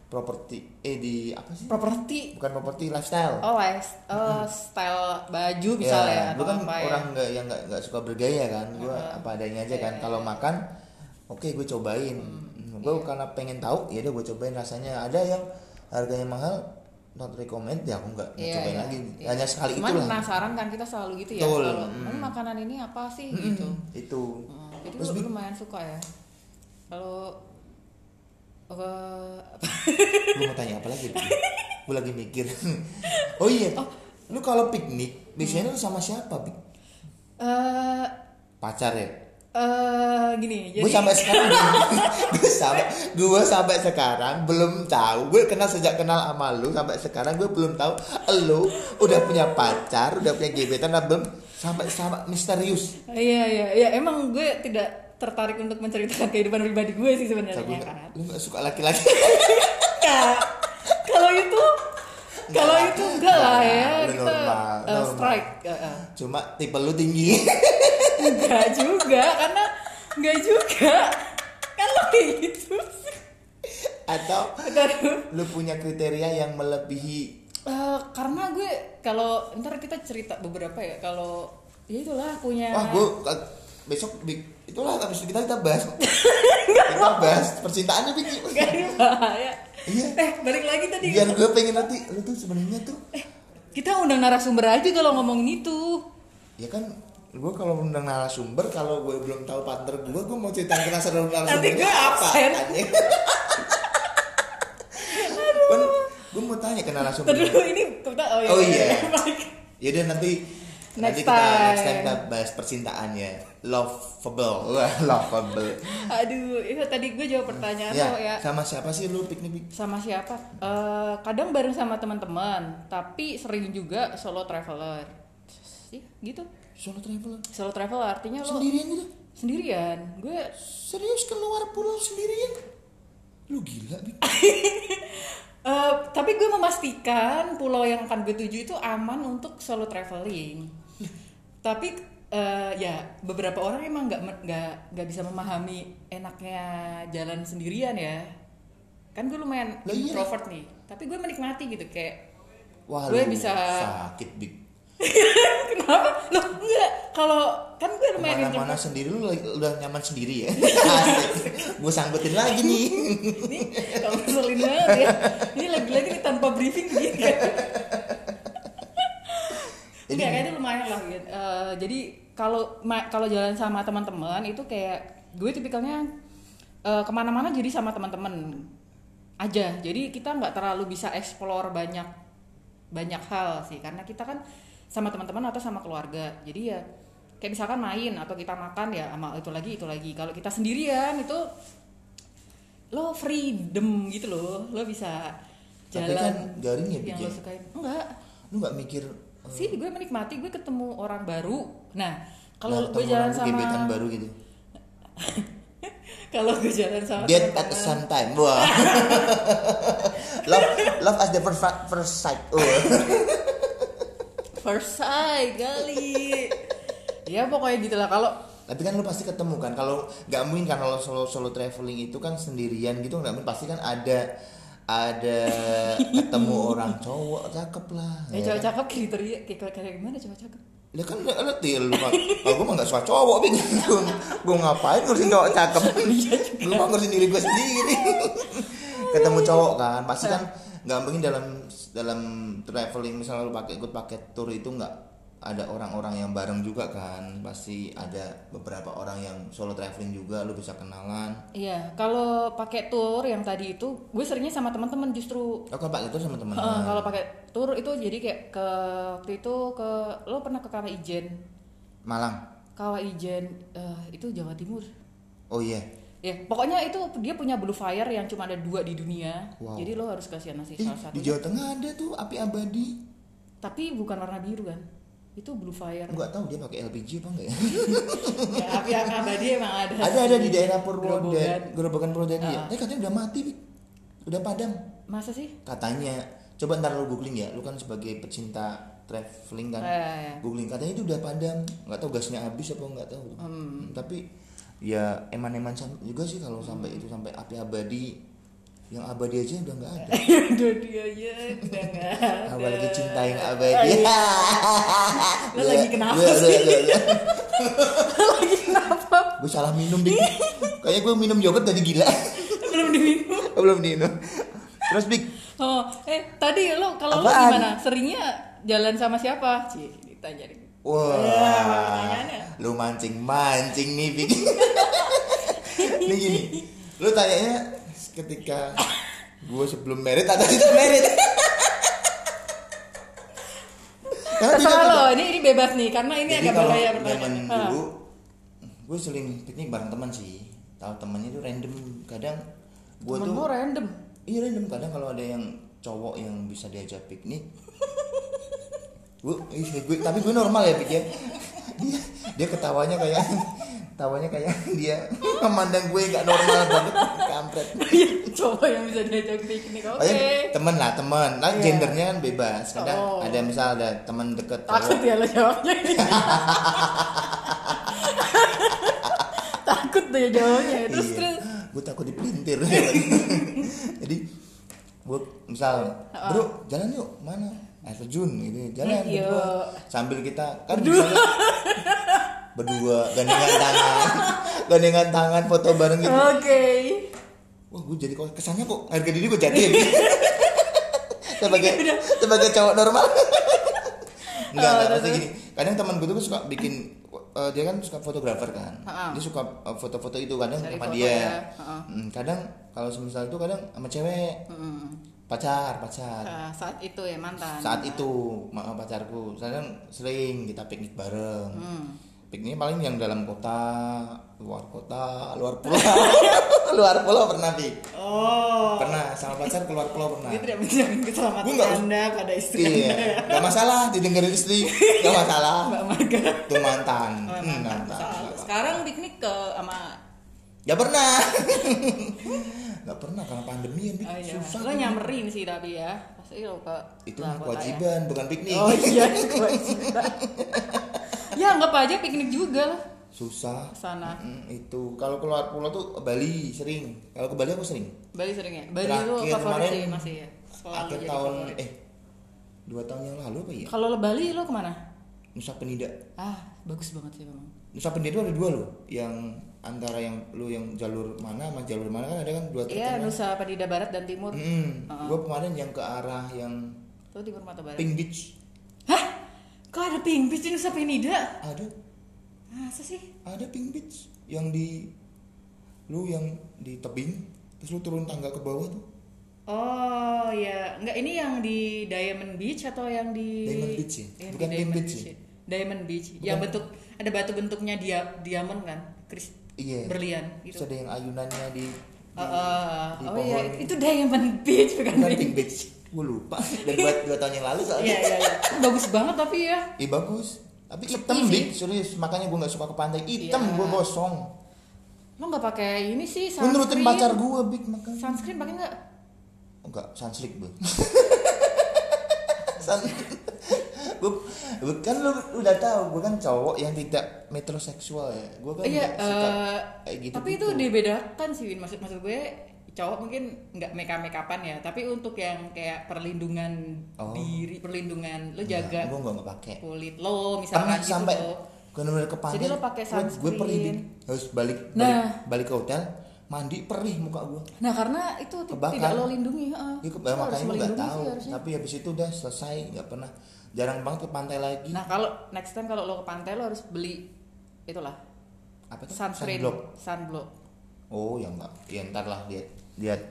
properti eh di apa sih? properti. Bukan properti lifestyle. oh life oh, style baju misalnya gue atau kan ya? orang nggak yang nggak nggak suka bergaya kan gue apa adanya aja Iya, kan. kalau makan oke gue cobain. Hmm, gue iya. karena pengen tahu ya udah gue cobain. Rasanya ada yang harganya mahal not recommend ya aku nggak Iya, cobain iya, lagi. iya. hanya sekali Cuman itulah. penasaran kan kita selalu gitu ya Betul, kalau mm. "Hmm, makanan ini apa sih? Mm-mm, gitu. itu. Hmm, jadi Terus, lu Bi- lumayan suka ya. Kalau apa? lu mau tanya apa lagi? Gue lagi mikir. Oh iya lu kalau piknik biasanya lu sama siapa Pik? eh pacar ya? eh, gini jadi gue sampai sekarang gue sampai gue sampai sekarang belum tahu. Gue kenal sejak kenal sama lu sampai sekarang gue belum tahu. Lu udah punya pacar udah punya gebetan apa belum. Sampai sampai misterius. Iya iya iya. Emang gue tidak tertarik untuk menceritakan kehidupan pribadi gue sih sebenarnya kan? lu gak suka laki-laki? Kalau itu kalau itu enggak lah ya lu kita normal, normal. strike Eh, eh. cuma tipe lu tinggi. Enggak juga karena enggak juga. Kan lo kayak gitu sih. Atau lu punya kriteria yang melebihi? Eh, karena gue kalau ntar kita cerita beberapa ya kalau ya itulah punya wah gue besok Bik, itulah habis kita kita bahas kita bahas percintaannya Bik Gak ini bahaya. Iya. eh balik lagi tadi. Biar gue pengen nanti lu tuh sebenarnya tuh. Eh kita undang narasumber aja kalau ngomongin itu. Ya kan gue kalau undang narasumber kalau gue belum tahu partner gue gue mau cerita ke narasumber Nanti gue apa? kan gue mau tanya ke narasumber. Dulu ini kita oh, Oh, iya. Baik. ya udah nanti nanti Next kita next time. time kita bahas percintaannya. Lovable. Wah, lovable. Aduh itu tadi gue jawab pertanyaan ya, lo ya. sama siapa sih lu piknik sama siapa? Eh, kadang bareng sama teman-teman tapi sering juga solo traveler. Iya, gitu. Solo traveler? Solo traveler artinya lo sendirian gitu? Sendirian. Gue serius keluar pulau sendirian? Lu gila Bik? Eh, tapi gue memastikan pulau yang akan gue tuju itu aman untuk solo traveling. Tapi eh, ya beberapa orang emang nggak nggak nggak bisa memahami enaknya jalan sendirian ya. Kan gue lumayan Lah iya. introvert nih. Tapi gue menikmati gitu kayak Wah, Gue bisa- sakit Bik. kenapa? Loh enggak. Kalau kan gue lumayan introvert. sendiri lu udah nyaman sendiri ya. Gue sangkutin lagi nih. Kamu ngeselin banget ya. Ini lagi-lagi nih tanpa briefing gitu. Jadi- Enggak, kayaknya lumayan lah gitu. Eh, jadi kalau kalau jalan sama teman-teman itu kayak gue tipikalnya eh, ke mana-mana jadi sama teman-teman aja. Jadi kita nggak terlalu bisa explore banyak banyak hal sih karena kita kan sama teman-teman atau sama keluarga. Jadi ya kayak misalkan main atau kita makan ya sama itu lagi itu lagi. Kalau kita sendirian itu lo freedom gitu loh. Lo bisa Tapi jalan kan garing ya, yang lo ya? sukain. Enggak, Lu nggak mikir eh, sih gue menikmati gue ketemu orang baru nah nah, kalau gue ketemu jalan gebetan sama baru gitu. kalau gue jalan sama Dead at the same time. Wah. love love as the first, first sight. Oh. first sight kali ya pokoknya gitulah kalau Tapi kan lu pasti ketemu kan kalau nggak mungkin kan kalau solo solo traveling itu kan sendirian gitu nggak mungkin pasti kan ada ada ketemu orang cowok cakep lah. ya ya cowok kan? cakep kriteria kayak kayak gimana cowok cakep Ya kan lu mah. Kalau gue mah nggak suka cowok bingung. Gue, gue ngapain ngurusin cowok cakep? gue mah ngurusin diri gue sendiri. Ketemu cowok kan, pasti kan nggak mungkin dalam dalam traveling misalnya lu pakai ikut paket tour itu nggak ada orang-orang yang bareng juga kan. Pasti ada beberapa orang yang solo traveling juga lu bisa kenalan. Iya kalau pakai tour yang tadi itu gue seringnya sama teman-teman justru. Oh kalau pakai tour sama teman Heeh, kalau pakai tour itu jadi kayak ke waktu itu ke lo pernah ke Kawah Ijen? Malang. Kawah Ijen eh, itu Jawa Timur. Oh iya. Ya, pokoknya itu dia punya blue fire yang cuma ada dua di dunia. Wow. Jadi lo harus kasih nasi Ih, salah di satu. Jawa Tengah ada tuh api abadi. Tapi bukan warna biru kan? Itu blue fire. nggak tahu dia pakai LPG apa enggak ya ya, api yang abadi emang ada. ada ada di daerah Purwodan Grobogan. Gerobogan Purwodadi ya Ah. tapi katanya udah mati Bik. udah padam Masa sih? katanya coba ntar lu googling ya lu kan sebagai pecinta traveling kan Eh, ya. googling katanya itu udah padam nggak tahu gasnya habis apa nggak tahu Hmm, tapi ya eman-eman juga sih kalau sampai itu sampai api abadi yang abadi aja udah nggak ada Udah dia aja udah nggak ada. apalagi cinta yang abadi Lo lagi kenapa sih Lagi kenapa? gue salah minum Bik kayaknya gue minum yogurt tadi gila Belum diminum. Oh, belum minum terus Bik Oh, eh tadi lo kalau lo gimana? Seringnya jalan sama siapa? Cih, ditanya nih. Wah, pertanyaannya. lu mancing mancing nih, Bik. Ini gini, lu tanyanya ketika gue sebelum merit atau sudah merit? Karena Terserah lo, ini ini bebas nih karena ini Jadi agak bahaya pertanyaan. Ah. dulu, gue sering piknik bareng teman sih. Tahu temannya itu random. Kadang gue Temen tuh, lo random. iya random. Kadang kalau ada yang cowok yang bisa diajak piknik, gue, gue tapi gue normal ya pikir dia dia ketawanya kayak tawanya kayak dia memandang gue nggak normal banget kampret Coba yang bisa diajak piknik, oke. Pokoknya temen lah temen nah Iya. gendernya kan bebas kadang Oh. ada misal ada teman deket Takut ya lo jawabnya. Takut deh jawabnya. Terus Iya. terus. gue takut dipelintir jadi gue misal bro jalan yuk mana air terjun gitu jalan Iya. berdua sambil kita kan misalnya berdua gandengan tangan gandengan tangan foto bareng gitu Oke. Wah gue jadi kok kesannya kok harga diri gue jadi ya? Sebagai sebagai cowok normal. Enggak enggak pasti gini. kadang teman gue tuh suka bikin eh, dia kan suka fotografer kan. Ha-ha. dia suka eh, foto-foto itu kadang Cari sama dia. ya, ha-ha. Hmm, kadang kalau semisal itu kadang sama cewek. Mm. pacar pacar. Nah, saat itu ya mantan. saat itu pacarku. Kadang sering kita piknik bareng. Hmm. Piknik paling yang dalam kota luar kota luar pulau luar pulau pernah pik Oh. pernah sama pacar keluar pulau pernah Dia tidak menjamin keselamatan nggak- Anda pada istri iya Anda. nggak masalah didengerin istri nggak masalah Mbak Marga. itu mantan Oh, Hmm, mantan. mantan. Sekarang piknik ke sama nggak pernah nggak pernah karena pandemi ya Pik. oh iya. susah Lo nyamperin sih tapi ya. Pasti lo ke itu kota ya. kewajiban bukan piknik Oh iya, kewajiban. ya anggap aja piknik juga lah susah sana. Mm, itu kalau keluar pulau tuh Bali sering kalau ke Bali aku sering Bali sering ya? Bali Terakhir itu favorit sih masih ya. Selalu akhir tahun favorit. eh dua tahun yang lalu apa ya Kalau lo Bali lo ke mana? Nusa Penida Ah, bagus banget sih memang. Nusa Penida itu ada dua loh yang antara yang lu yang jalur mana sama jalur mana kan ada kan dua Iya, kan? Nusa Penida Barat dan Timur. Mm, Uh-uh. gua kemarin yang ke arah yang Lo Timur Mata Barat. Pink Beach Hah? Kok ada Pink Beach di Nusa Penida? ada Masa sih? ada Pink Beach yang di lu yang di tebing terus lu turun tangga ke bawah tuh Oh ya, enggak ini yang di Diamond Beach atau yang di Diamond Beach ya? Di Bukan Diamond Beach ya? Diamond Beach, yang bentuk ada batu bentuknya dia diamond kan, Kris iya berlian terus gitu. ada yang ayunannya di, di Uh, uh, di oh iya, pohon. itu Diamond Beach bukan. Pink Beach gue lupa dan buat dua tahun yang lalu soalnya Iya iya iya. Bagus banget tapi ya. Ih bagus. Tapi hitam sih. Bik, serius. Makanya gue gak suka ke pantai. Hitam Iya. gue gosong. Lo nggak pakai ini sih sunscreen? pacar gue Bik makanya. Sunscreen pakai nggak? Enggak, sunslick gue. Sun gue kan lu udah tahu gue kan cowok yang tidak metroseksual ya gue kan Iya, suka eh, kayak gitu tapi itu dibedakan sih Win. maksud maksud gue cowok mungkin nggak make up make upan ya tapi untuk yang kayak perlindungan Oh. diri perlindungan lo jaga gue nggak nggak pakai kulit lo misalkan gitu sampai lo. gue bener ke pantai Jadi lo pakai gue- gue sunscreen. perih Bik. harus balik balik, Nah. balik ke hotel mandi perih muka gue nah karena itu Kebakar. tidak lo lindungi heeh. Ya, makanya gue nggak tahu sih harusnya. tapi habis itu udah selesai nggak pernah jarang banget ke pantai lagi. Nah kalau next time kalau lo ke pantai lo harus beli itulah. Apa tuh? Sunscreen Sunblock. sunblock. Oh ya enggak. Ya ntar lah lihat lihat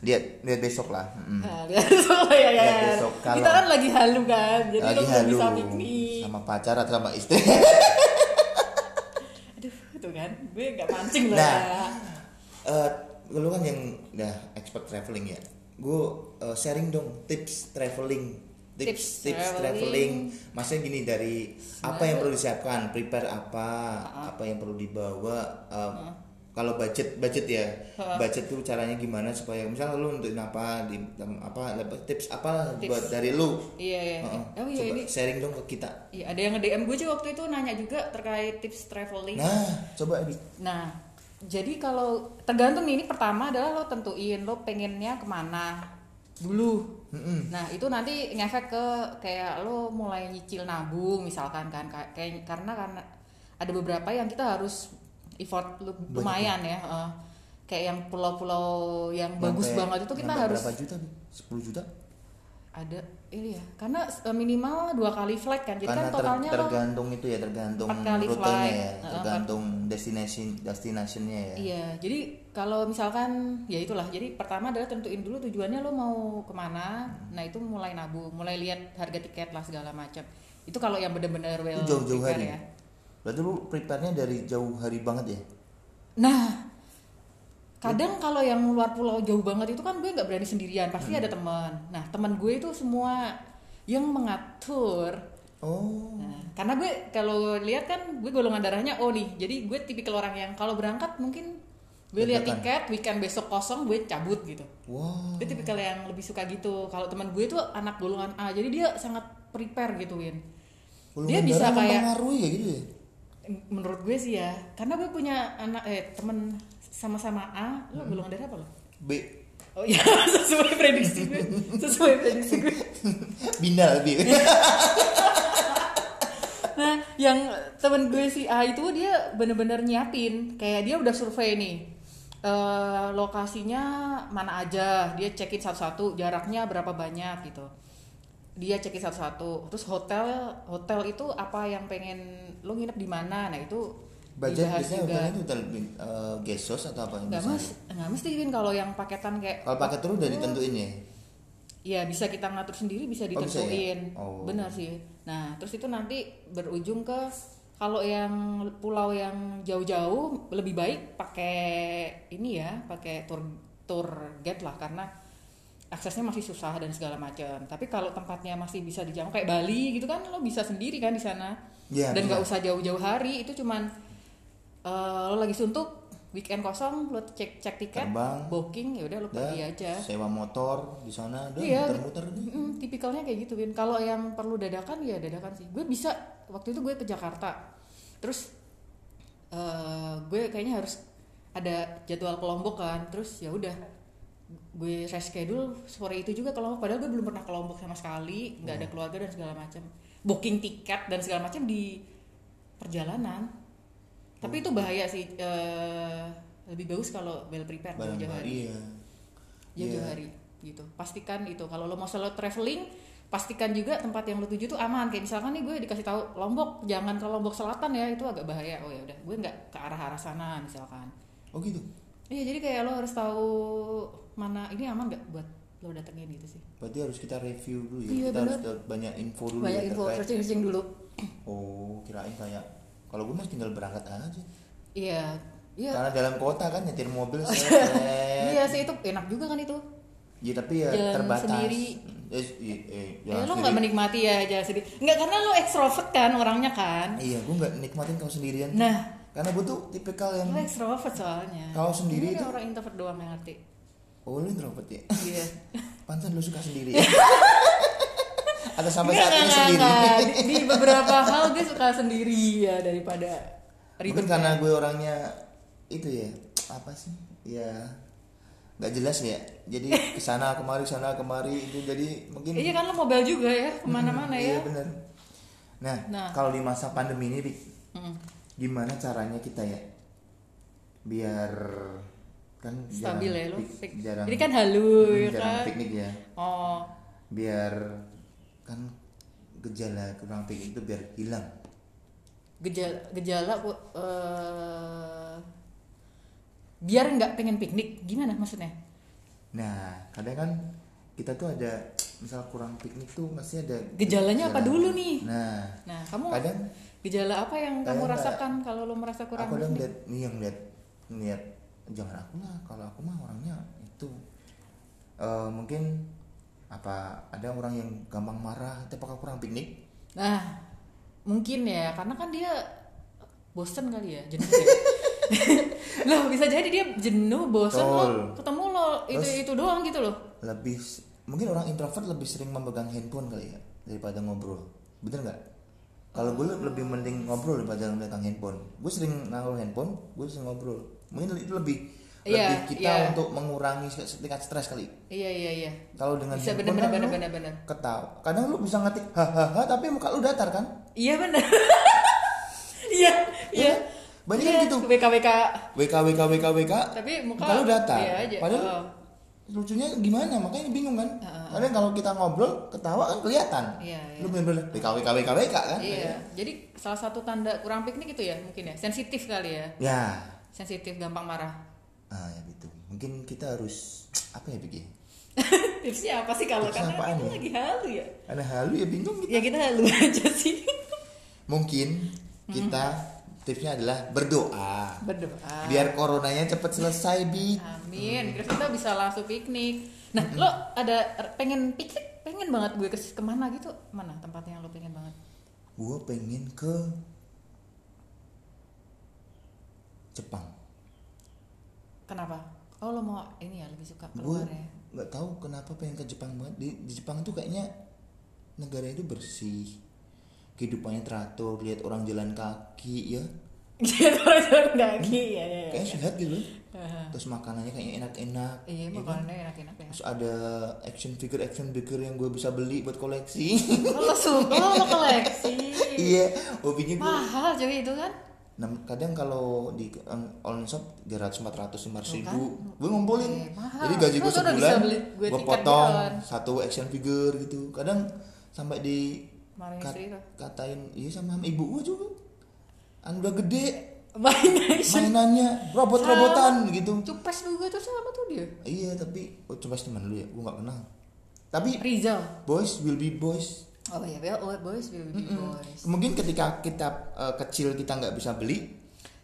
lihat lihat besok lah. Mm. Nah, lihat oh, ya, ya, Lihat ya. besok kalau- kita kan lagi halu kan jadi lagi lo halu bisa piknik. Sama pacar atau sama istri. Aduh itu kan gue nggak mancing loh Nah. Eh, lu kan yang udah expert traveling ya. Gue eh, sharing dong tips traveling tips Tips tips, traveling. traveling maksudnya gini dari apa yang Sebenarnya- perlu disiapkan prepare apa apa yang perlu dibawa eh, kalau budget budget ya Ha. budget tuh caranya gimana supaya misalnya lu untuk apa di apa tips apa Tips. buat dari lu iya iya Heeh. oh iya Coba ini sharing dong ke kita Iya, ada yang nge-DM gue juga waktu itu nanya juga terkait tips traveling. nah coba Abi. Nah, jadi kalau tergantung nih, ini pertama adalah lo tentuin lo pengennya ke mana dulu. Mm-mm. Nah, itu nanti ngefek ke kayak lo mulai nyicil nabung misalkan kan Ka- kayak karena karena ada beberapa yang kita harus effort lu- Banyak lumayan ya. eh. kayak yang pulau-pulau yang bagus banget itu kita harus berapa juta Abi? 10 juta ada ini ya. Karena eh, minimal dua kali flight kan. Jadi karena kan ter- totalnya lo tergantung itu ya tergantung kali rutenya flight. ya Heeh, tergantung destination destinationnya ya Iya, jadi kalau misalkan ya itulah. Jadi pertama adalah tentuin dulu tujuannya lo mau ke mana. Nah itu mulai nabung, mulai lihat harga tiket lah segala macam. Itu kalau yang benar-benar well itu jauh-jauh hari ya. berarti lu prepare-nya dari jauh hari banget ya Nah, kadang kalau yang luar pulau jauh banget itu kan gue nggak berani sendirian, pasti Hmm. ada teman. Nah teman gue itu semua yang mengatur. oh Nah, karena gue kalau lihat kan gue golongan darahnya O nih, jadi gue tipikal orang yang kalau berangkat mungkin gue lihat tiket weekend besok kosong gue cabut gitu. wow dia tipikal yang lebih suka gitu kalau teman gue tuh anak golongan A jadi dia sangat prepare gitu Win Golongan dia bisa darah kayak- ya gitu ya menurut gue sih ya karena gue punya anak eh temen sama-sama A lo Hmm. golongan darah apa lo B Oh iya, sesuai prediksi gue. Sesuai prediksi gue. Bina lebih. Nah, yang temen gue si A itu dia bener-bener nyiapin, kayak dia udah survei nih. eh, lokasinya mana aja, dia cekin satu-satu, jaraknya berapa banyak gitu. Dia cekin satu-satu. Terus hotel, hotel itu apa yang pengen lo nginep di mana? Nah, itu Budget biasanya juga. hotelnya itu hotel uh, guest house atau apa Nggak mas, nggak mesti Vin, kalau yang paketan kayak Kalau paket terus udah ditentuin ya? Ya bisa kita ngatur sendiri bisa Oh, bisa ya? ditentuin. Oh. Benar sih. Nah, terus itu nanti berujung ke kalau yang pulau yang jauh-jauh lebih baik pakai ini ya, pakai tour tour guide lah karena aksesnya masih susah dan segala macam. Tapi kalau tempatnya masih bisa dijangkau kayak Bali gitu kan lo bisa sendiri kan di sana. Iya, dan nggak usah jauh-jauh hari, itu cuman eh, lo lagi suntuk weekend kosong lo cek cek tiket Terbang. booking ya udah lo pergi aja sewa motor di sana, udah Iya. muter-muter. Mm, tipikalnya kayak gitu Win. Kalau yang perlu dadakan ya dadakan sih. Gue bisa waktu itu gue ke Jakarta. Terus eh, gue kayaknya harus ada jadwal ke Lombok kan. Terus ya udah gue reschedule sore itu juga ke Lombok. Padahal gue belum pernah ke Lombok sama sekali, nggak ada keluarga dan segala macam. Booking tiket dan segala macam di perjalanan. Tapi itu bahaya sih. eh, lebih bagus kalau well prepared Barang jauh-jauh hari iya. jauh-jauh Iya. hari gitu pastikan itu kalau lo mau solo traveling pastikan juga tempat yang lo tuju tuh aman kayak misalkan nih gue dikasih tahu lombok jangan ke lombok selatan ya itu agak bahaya oh ya udah gue nggak ke arah arah sana misalkan Oh gitu. iya jadi kayak lo harus tahu mana ini aman nggak buat lo datengin gitu sih Berarti harus kita review dulu ya. Iya, kita harus benar. dapat banyak info dulu banyak ya info terkait- searching searching dulu Oh, kirain kayak kalau gue mas tinggal berangkat aja. iya iya Karena dalam kota kan nyetir mobil iya sih itu enak juga kan itu Ya tapi ya Jalan terbatas. sendiri. Eh, eh, eh, ya jalan lo nggak menikmati ya jalan sendiri nggak karena lo ekstrovert kan orangnya kan Iya, gue nggak nikmatin kalau sendirian. nah Karena gue tuh tipikal yang lo ekstrovert soalnya Kalau sendiri itu- orang introvert doang yang ngerti oh lu introvert ya. iya Pansan lu suka sendiri. ya? Atau sampai saat ini sendiri. Di, beberapa hal gue suka sendiri ya daripada ribet Mungkin karena gue orangnya itu ya apa sih? Ya nggak jelas ya. Jadi ke sana kemari sana kemari itu jadi mungkin. iya kan lo mobile juga ya ke mana-mana Iya ya benar. Nah, Nah. kalau di masa pandemi ini, Dik, Mm. gimana caranya kita ya biar kan stabil jarang ya lo pik- jarang jadi kan halu Hmm, ya jarang kan piknik ya oh biar kan gejala kurang piknik itu biar hilang gejala gejala eh, biar nggak pengen piknik gimana maksudnya nah kadang kan kita tuh ada misal kurang piknik tuh masih ada Gejalanya apa gejala. dulu nih? nah nah kamu kadang gejala apa yang kamu rasakan kalau lo merasa kurang aku kadang piknik lihat nih yang lihat lihat jangan aku lah kalau aku mah orangnya itu Eh, mungkin apa ada orang yang gampang marah itu apakah kurang piknik Nah, mungkin ya, karena kan dia bosen kali ya, jenuh ya. loh, bisa jadi dia jenuh, bosen Betul. lo ketemu lo itu Terus- itu doang gitu loh. lebih mungkin orang introvert lebih sering memegang handphone kali ya daripada ngobrol bener nggak kalau gue lebih mending ngobrol daripada memegang handphone gue sering naruh handphone gue sering ngobrol mungkin itu lebih Iya, lebih kita iya. untuk mengurangi tingkat stres kali Iya iya iya. kalau dengan Bisa bener kan bener lu bener bener. ketawa kadang lu bisa ngetik hahaha tapi muka lu datar kan Iya bener. Iya iya. banyak Iya, kan gitu WK WK. WK WK WK WK Tapi muka lu datar iya aja. padahal Oh. lucunya gimana makanya bingung kan Heeh. kadang kalau kita ngobrol ketawa kan kelihatan Iya, iya. lu bener-bener WK WK WK WK kan Iya. Jadi salah satu tanda kurang piknik itu ya mungkin ya, sensitif kali ya. ya Sensitif, gampang marah. Ah ya gitu mungkin kita harus apa ya bikin Tipsnya apa sih kalau karena kita ya? lagi halu ya? ada halu ya bingung gitu Ya kita halu aja sih. mungkin kita tipsnya adalah berdoa Berdoa. biar coronanya cepet selesai bi Amin. Terus kita bisa langsung piknik. Nah, lo ada pengen piknik, pengen banget gue ke ke mana gitu? Mana tempatnya yang lo pengen banget? gue pengen ke Jepang Kenapa? Oh lo mau ini ya lebih suka keluar ya? nggak tahu kenapa pengen ke Jepang banget di, di Jepang tuh kayaknya negara itu bersih kehidupannya teratur lihat orang jalan kaki ya Gitu turun daging ya. ya, ya. kayaknya sehat gitu terus makanannya kayaknya enak-enak Iya, ya kan? makanannya enak-enak ya. terus ada action figure action figure yang gue bisa beli buat koleksi Lo suka lo koleksi. iya hobinya gue Mahal cuy itu kan. Nah, kadang kalau di um, online shop 300 400 500 Tuh ribu kan? gue ngumpulin. Eh, mahal. jadi gaji gue udah sebulan beli gue gue potong jalan. satu action figure gitu. Kadang sampai di kat- katain iya sama ibu gue juga. Kan udah gede. Mainannya robot-robotan gitu. Cupes juga tuh sama tuh dia. iya tapi oh, coba teman lu ya? Gue nggak kenal. Tapi Rizal. boys will be boys Oh iya, well, oh, boys will be boys. mungkin ketika kita eh, kecil kita nggak bisa beli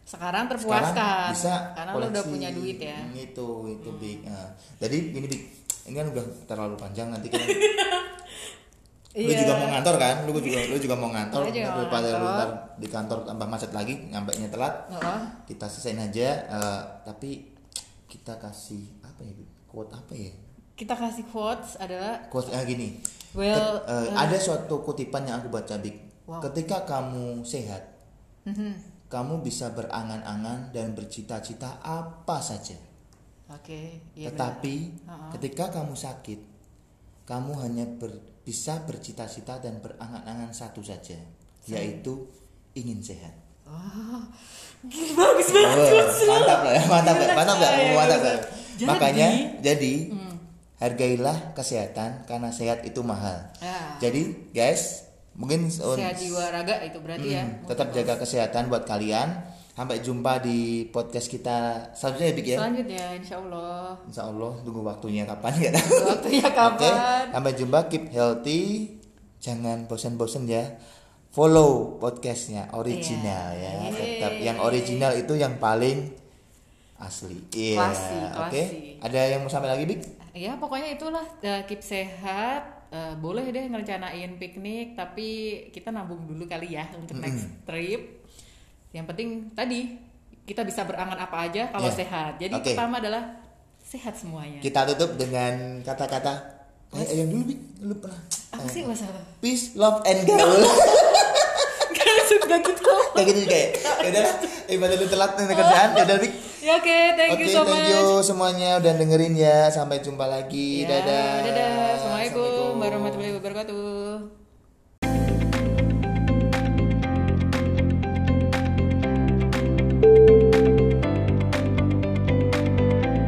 Sekarang sekarang terpuaskan. bisa karena lo udah punya duit ya. Hmm, itu itu big Nah, jadi gini big ini kan udah terlalu panjang nanti kan. Lu Iya. juga mau ngantor kan? Lu juga lu juga mau ngantor. Daripada lu ntar di kantor tambah macet lagi nyampe nya telat. Heeh. kita selesaiin aja eh, tapi kita kasih apa ya quote apa ya? Kita kasih quotes adalah quote eh, gini Well, Ket- eh, eh, ada suatu kutipan yang aku baca big Wow. ketika kamu sehat Mhm. kamu bisa berangan-angan dan bercita-cita apa saja Oke, iya Tetapi. Ha-ha. ketika kamu sakit, kamu hanya ber- bisa bercita-cita dan berangan-angan satu saja, yaitu ingin sehat. Wah, gila bagus banget. Wah, mantap lah, ya, mantap lah, mantap lah, Iya, mantap lah. iya. Jadi- Makanya jadi Hmm. Hargailah kesehatan karena sehat itu mahal. Ya. Jadi guys, mungkin Sehat jiwa raga itu berarti ya. Mm, tetap jaga kesehatan buat kalian. Sampai jumpa di podcast kita selanjutnya ya, Bik ya. Selanjutnya, insya Allah. Insya Allah tunggu waktunya kapan nggak tahu. Waktunya Oke, kapan? sampai jumpa. Keep healthy. Jangan bosan-bosan ya. Follow podcastnya original Iya. ya. Yeay. Tetap yang original itu yang paling asli. Iya. Klasi, Oke. klasi. Ada yang mau sampai lagi, Bik? Ya pokoknya itulah eh, keep sehat. Eh, boleh deh ngerencanain piknik, tapi kita nabung dulu kali ya untuk next trip. Yang penting tadi kita bisa berangan apa aja kalau Ya. sehat. Jadi Oke. pertama adalah sehat semuanya. Kita tutup dengan kata-kata Eh, yang dulu, Bik. Lu pernah. Apa sih masalah? Peace, love, and gaul. Gak gitu. Kayak gitu kayak. Ya udah, ibadah lu telat nih kerjaan. Ya udah, Bik. Ya oke, thank Oke, you so thank much. you semuanya udah dengerin ya. Sampai jumpa lagi. Ya, dadah. dadah. Assalamualaikum Assalamualaikum. warahmatullahi wabarakatuh.